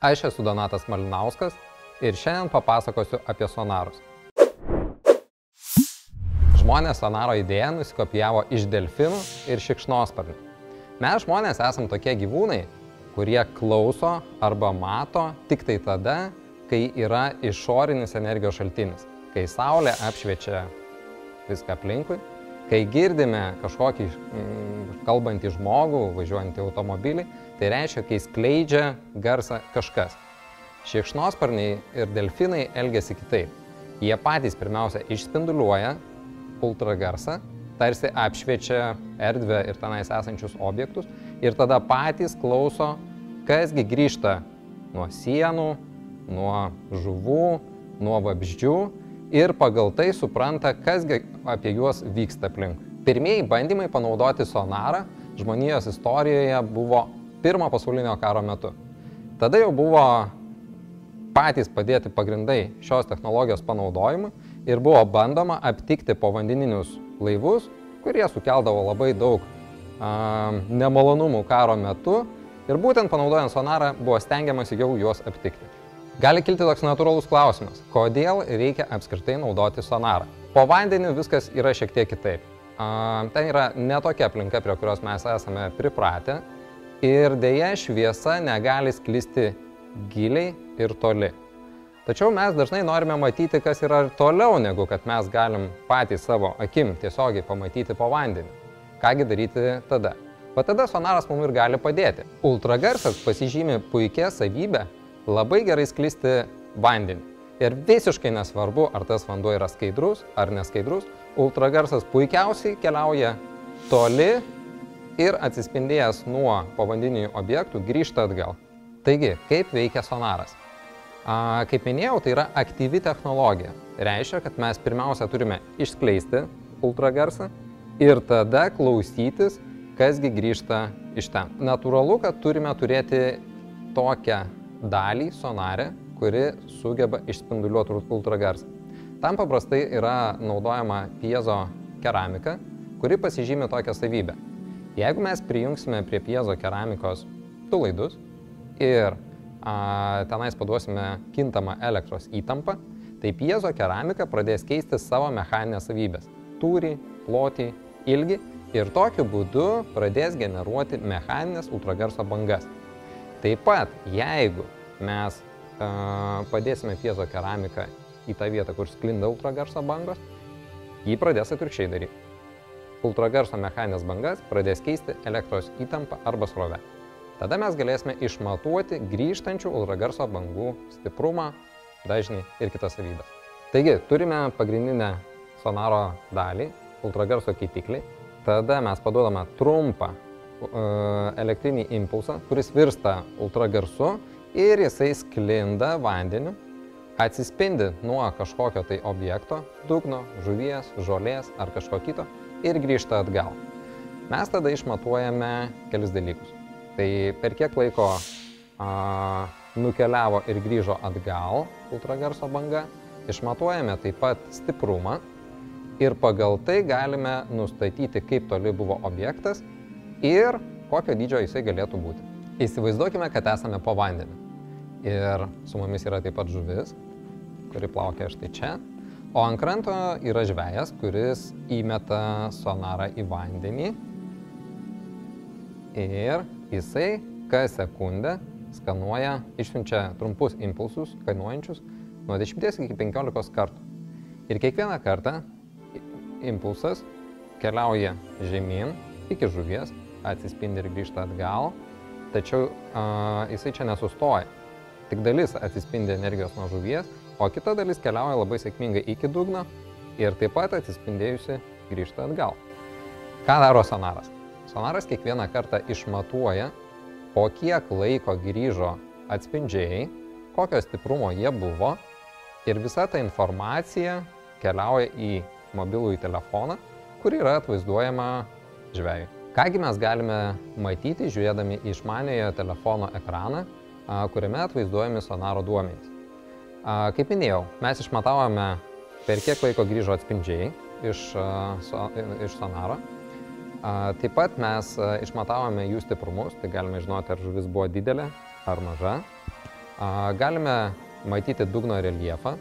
Aš esu Donatas Malinauskas ir šiandien papasakosiu apie sonarus. Žmonės sonaro idėją nusikopijavo iš delfinų ir šikšnosparnių. Mes žmonės esam tokie gyvūnai, kurie klauso arba mato tik tai tada, kai yra išorinis energijos šaltinis, kai saulė apšviečia viską aplinkui, kai girdime kažkokį mm, kalbantį žmogų, važiuojantį automobilį, tai reiškia, kai skleidžia garsą kažkas. Šikšnosparniai ir delfinai elgesi kitaip. Jie patys pirmiausia išspinduliuoja ultragarsą, tarsi apšviečia erdvę ir tenais esančius objektus ir tada patys klauso, kasgi grįžta nuo sienų, nuo žuvų, nuo vabzdžių ir pagal tai supranta, kasgi apie juos vyksta aplink. Pirmieji bandymai panaudoti sonarą žmonijos istorijoje buvo pirmo pasaulinio karo metu. Tada jau buvo patys padėti pagrindai šios technologijos panaudojimui ir buvo bandoma aptikti povandeninius laivus, kurie sukeldavo labai daug a, nemalonumų karo metu ir būtent panaudojant sonarą buvo stengiamasi jau juos aptikti. Gali kilti toks natūralus klausimas, kodėl reikia apskritai naudoti sonarą. Po vandeniu viskas yra šiek tiek kitaip. Ten yra netokia aplinka, prie kurios mes esame pripratę ir dėja šviesa negali sklisti giliai ir toli. Tačiau mes dažnai norime matyti, kas yra toliau, negu kad mes galim patys savo akim tiesiogiai pamatyti po vandeniu. Kągi daryti tada? O tada sonaras mums ir gali padėti. Ultragarsas pasižymi puikia savybė labai gerai sklisti vandeniu. Ir visiškai nesvarbu, ar tas vanduo yra skaidrus ar neskaidrus, ultragarsas puikiausiai keliauja toli ir atsispindėjęs nuo povandeninių objektų grįžta atgal. Taigi, kaip veikia sonaras? A, kaip minėjau, tai yra aktyvi technologija. Reiškia, kad mes pirmiausia turime išskleisti ultragarsą ir tada klausytis, kasgi grįžta iš ten. Natūralu, kad turime turėti tokią dalį sonarę, kuri sugeba išspinduliuoti ultragarsą. Tam paprastai yra naudojama piezo keramika, kuri pasižymė tokią savybę. Jeigu mes prijungsime prie piezo keramikos du laidus ir a, tenais paduosime kintamą elektros įtampą, tai piezo keramika pradės keisti savo mechaninės savybės - tūrį, plotį, ilgį ir tokiu būdu pradės generuoti mechaninės ultragarso bangas. Taip pat, jeigu mes a, padėsime piezo keramiką į tą vietą, kur sklinda ultragarso bangos, jį pradės atvirkščiai daryti. Ultragarso mechaninės bangas pradės keisti elektros įtampą arba srovę. Tada mes galėsime išmatuoti grįžtančių ultragarso bangų stiprumą, dažnį ir kitas savybės. Taigi, turime pagrindinę sonaro dalį, ultragarso keitiklį. Tada mes paduodame trumpą uh, elektrinį impulsą, kuris virsta ultragarsu ir jisai sklinda vandeniu, atsispindi nuo kažkokio tai objekto, dugno, žuvies, žolės ar kažko kito ir grįžta atgal. Mes tada išmatuojame kelis dalykus. Tai per kiek laiko a, nukeliavo ir grįžo atgal ultragarso banga, išmatuojame taip pat stiprumą ir pagal tai galime nustatyti, kaip toli buvo objektas ir kokio dydžio jisai galėtų būti. Įsivaizduokime, kad esame po vandeniu. Ir su mumis yra taip pat žuvis, kuri plaukia štai čia. O ant kranto yra žvejas, kuris įmeta sonarą į vandenį. Ir jisai kas sekundę skanuoja, išsiunčia trumpus impulsus, kainuojančius nuo 10 iki 15 kartų. Ir kiekvieną kartą impulsas keliauja žemyn iki žuvies, atsispindi ir grįžta atgal, tačiau a, jisai čia nesustoja. Tik dalis atsispindi energijos nuo žuvies, o kita dalis keliauja labai sėkmingai iki dugno ir taip pat atsispindėjusi grįžta atgal. Ką daro sonaras? Sonaras kiekvieną kartą išmatuoja, po kiek laiko grįžo atspindžiai, kokio stiprumo jie buvo ir visa ta informacija keliauja į mobilųjį telefoną, kur yra atvaizduojama žvėjui. Kągi mes galime matyti, žiūrėdami į išmaniojo telefono ekraną, kuriame atvaizduojami sonaro duomenys. Kaip minėjau, mes išmatavome, per kiek laiko grįžo atspindžiai iš, iš sonaro. Taip pat mes išmatavome jų stiprumus, tai galime žinoti, ar žuvis buvo didelė ar maža. Galime matyti dugno reljefą,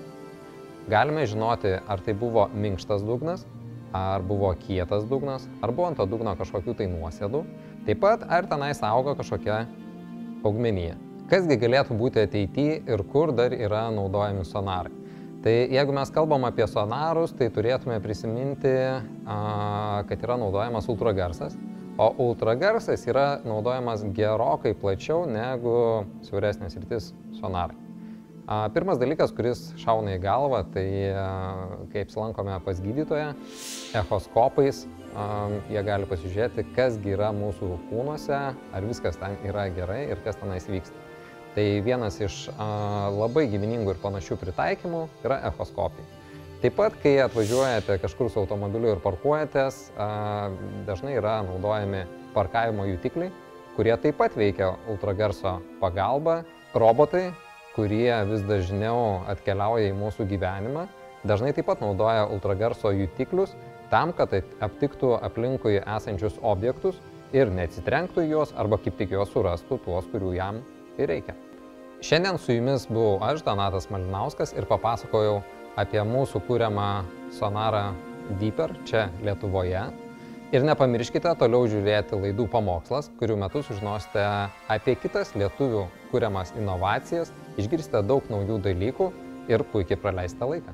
galime žinoti, ar tai buvo minkštas dugnas, ar buvo kietas dugnas, ar buvo ant to dugno kažkokių tai nuosėdų, taip pat ar tenais auga kažkokia augmenija. Kasgi galėtų būti ateityje ir kur dar yra naudojami sonarai. Tai jeigu mes kalbam apie sonarus, tai turėtume prisiminti, kad yra naudojamas ultragarsas, o ultragarsas yra naudojamas gerokai plačiau negu siauresnės rytis sonarai. Pirmas dalykas, kuris šauna į galvą, tai kai apsilankome pas gydytoją, echoskopais jie gali pasižiūrėti, kasgi yra mūsų kūnuose, ar viskas ten yra gerai ir kas tenais vyksta. Tai vienas iš labai gyveningų ir panašių pritaikymų yra echoskopija. Taip pat, kai atvažiuojate kažkur su automobiliu ir parkuojatės, dažnai yra naudojami parkavimo jutikliai, kurie taip pat veikia ultragarso pagalba. Robotai, kurie vis dažniau atkeliauja į mūsų gyvenimą, dažnai taip pat naudoja ultragarso jutiklius tam, kad aptiktų aplinkui esančius objektus ir neatsitrenktų juos arba kaip tik juos surastų tuos, kurių jam ir reikia. Šiandien su jumis buvau aš, Donatas Malinauskas ir papasakojau apie mūsų kūriamą sonarą Deeper čia Lietuvoje. Ir nepamirškite toliau žiūrėti laidų pamokslas, kurių metu sužinosite apie kitas lietuvių kuriamas inovacijas, išgirsite daug naujų dalykų ir puikiai praleisite laiką.